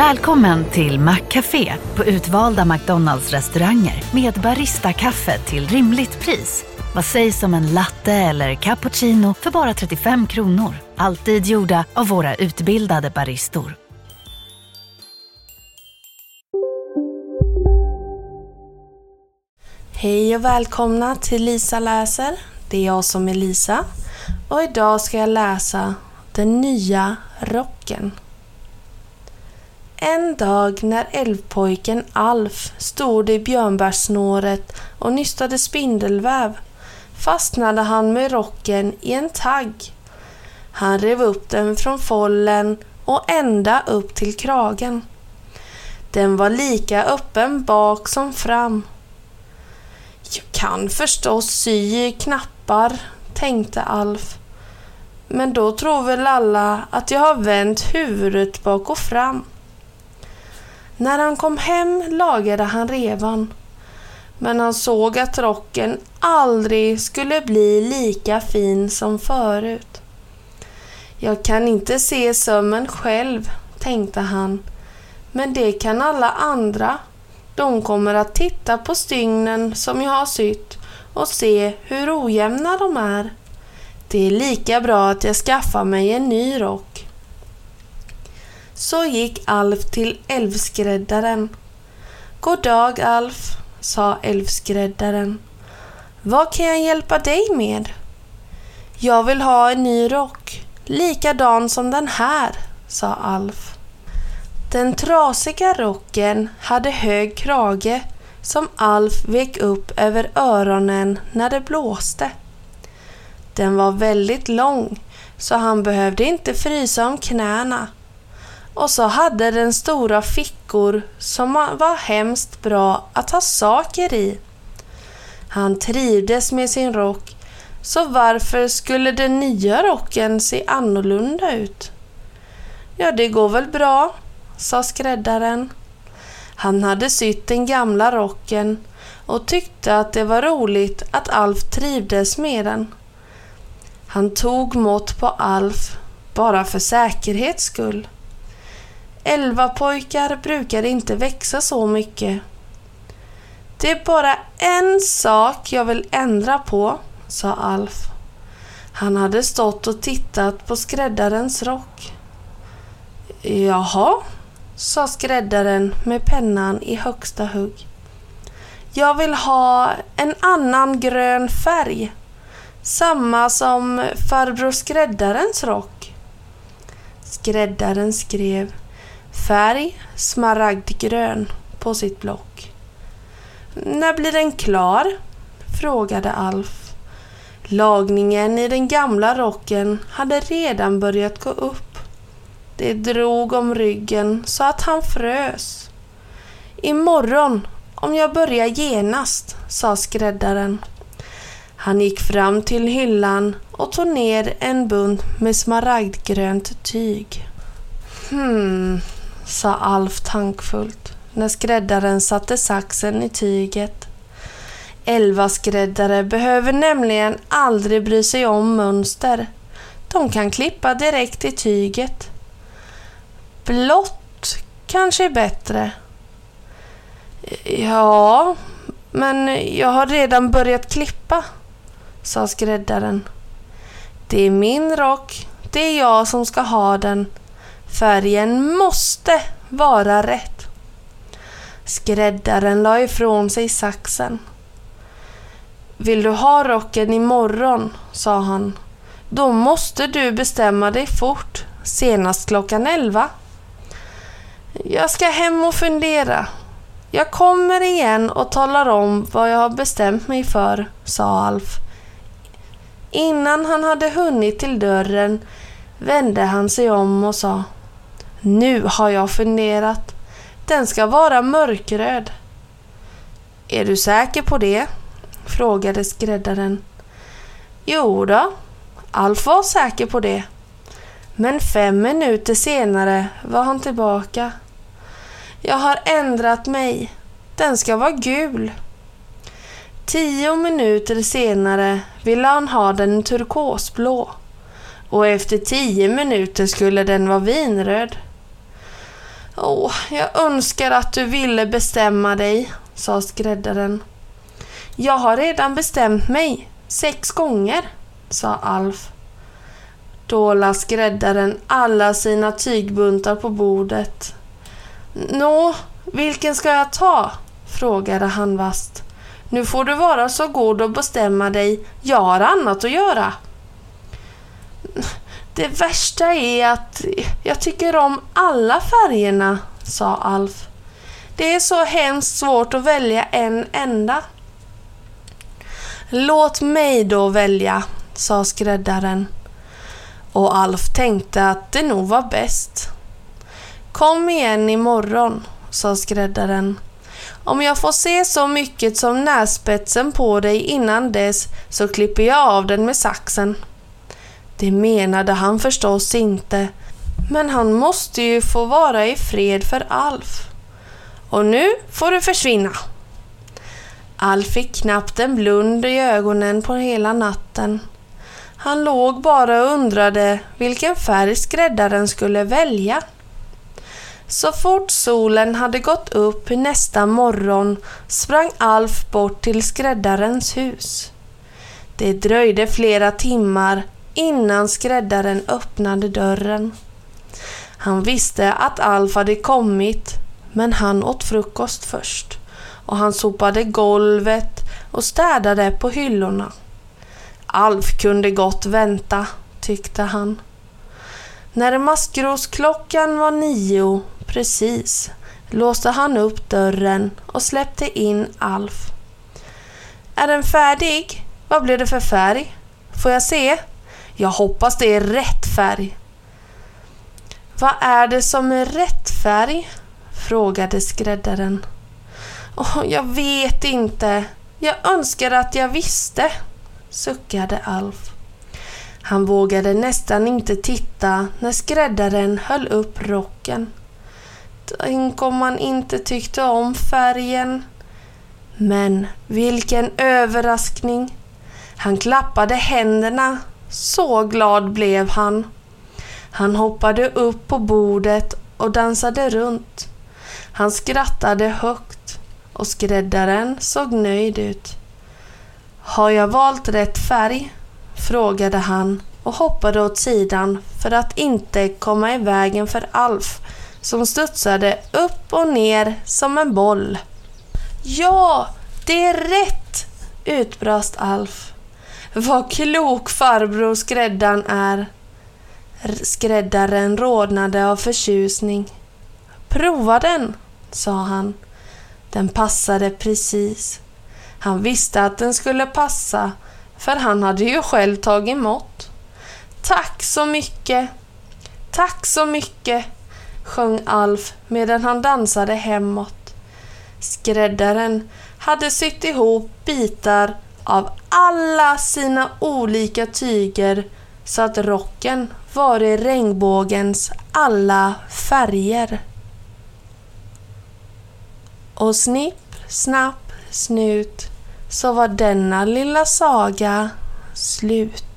Välkommen till Maccafé på utvalda McDonalds restauranger med Baristakaffe till rimligt pris. Vad sägs om en latte eller cappuccino för bara 35 kronor? Alltid gjorda av våra utbildade baristor. Hej och välkomna till Lisa läser. Det är jag som är Lisa och idag ska jag läsa Den nya rocken. En dag när älvpojken Alf stod i björnbärssnåret och nystade spindelväv fastnade han med rocken i en tagg. Han rev upp den från follen och ända upp till kragen. Den var lika öppen bak som fram. Jag kan förstås sy knappar, tänkte Alf. Men då tror väl alla att jag har vänt huvudet bak och fram. När han kom hem lagade han revan. Men han såg att rocken aldrig skulle bli lika fin som förut. Jag kan inte se sömmen själv, tänkte han. Men det kan alla andra. De kommer att titta på stygnen som jag har sytt och se hur ojämna de är. Det är lika bra att jag skaffar mig en ny rock. Så gick Alf till älvskräddaren. God dag Alf, sa älvskräddaren. Vad kan jag hjälpa dig med? Jag vill ha en ny rock, likadan som den här, sa Alf. Den trasiga rocken hade hög krage som Alf vek upp över öronen när det blåste. Den var väldigt lång så han behövde inte frysa om knäna och så hade den stora fickor som var hemskt bra att ha saker i. Han trivdes med sin rock, så varför skulle den nya rocken se annorlunda ut? Ja, det går väl bra, sa skräddaren. Han hade sytt den gamla rocken och tyckte att det var roligt att Alf trivdes med den. Han tog mått på Alf bara för säkerhets skull. Elva pojkar brukar inte växa så mycket. Det är bara en sak jag vill ändra på, sa Alf. Han hade stått och tittat på skräddarens rock. Jaha, sa skräddaren med pennan i högsta hugg. Jag vill ha en annan grön färg. Samma som farbror skräddarens rock. Skräddaren skrev färg smaragdgrön på sitt block. När blir den klar? frågade Alf. Lagningen i den gamla rocken hade redan börjat gå upp. Det drog om ryggen så att han frös. Imorgon, om jag börjar genast, sa skräddaren. Han gick fram till hyllan och tog ner en bunt med smaragdgrönt tyg. Hmm, sa Alf tankfullt när skräddaren satte saxen i tyget. Elva skräddare behöver nämligen aldrig bry sig om mönster. De kan klippa direkt i tyget. Blått kanske är bättre. Ja, men jag har redan börjat klippa, sa skräddaren. Det är min rock. Det är jag som ska ha den. Färgen måste vara rätt. Skräddaren la ifrån sig saxen. Vill du ha rocken imorgon, sa han. Då måste du bestämma dig fort, senast klockan elva. Jag ska hem och fundera. Jag kommer igen och talar om vad jag har bestämt mig för, sa Alf. Innan han hade hunnit till dörren vände han sig om och sa nu har jag funderat. Den ska vara mörkröd. Är du säker på det? frågade skräddaren. Jo då, Alf var säker på det. Men fem minuter senare var han tillbaka. Jag har ändrat mig. Den ska vara gul. Tio minuter senare ville han ha den turkosblå och efter tio minuter skulle den vara vinröd. Åh, jag önskar att du ville bestämma dig, sa skräddaren. Jag har redan bestämt mig, sex gånger, sa Alf. Då la skräddaren alla sina tygbuntar på bordet. Nå, vilken ska jag ta? frågade han vast. Nu får du vara så god och bestämma dig. Jag har annat att göra. Det värsta är att jag tycker om alla färgerna, sa Alf. Det är så hemskt svårt att välja en enda. Låt mig då välja, sa skräddaren. Och Alf tänkte att det nog var bäst. Kom igen imorgon, sa skräddaren. Om jag får se så mycket som nässpetsen på dig innan dess så klipper jag av den med saxen. Det menade han förstås inte, men han måste ju få vara i fred för Alf. Och nu får du försvinna. Alf fick knappt en blund i ögonen på hela natten. Han låg bara och undrade vilken färg skräddaren skulle välja. Så fort solen hade gått upp nästa morgon sprang Alf bort till skräddarens hus. Det dröjde flera timmar innan skräddaren öppnade dörren. Han visste att Alf hade kommit, men han åt frukost först och han sopade golvet och städade på hyllorna. Alf kunde gott vänta, tyckte han. När maskrosklockan var nio precis låste han upp dörren och släppte in Alf. Är den färdig? Vad blir det för färg? Får jag se? Jag hoppas det är rätt färg. Vad är det som är rätt färg? frågade skräddaren. Oh, jag vet inte. Jag önskar att jag visste, suckade Alf. Han vågade nästan inte titta när skräddaren höll upp rocken. Tänk om man inte tyckte om färgen. Men vilken överraskning! Han klappade händerna. Så glad blev han. Han hoppade upp på bordet och dansade runt. Han skrattade högt och skräddaren såg nöjd ut. Har jag valt rätt färg? frågade han och hoppade åt sidan för att inte komma i vägen för Alf som studsade upp och ner som en boll. Ja, det är rätt! utbrast Alf. Vad klok farbror skräddaren är. Skräddaren rodnade av förtjusning. Prova den, sa han. Den passade precis. Han visste att den skulle passa, för han hade ju själv tagit mått. Tack så mycket! Tack så mycket! sjöng Alf medan han dansade hemåt. Skräddaren hade sytt ihop bitar av alla sina olika tyger så att rocken var i regnbågens alla färger. Och snipp, snapp, snut så var denna lilla saga slut.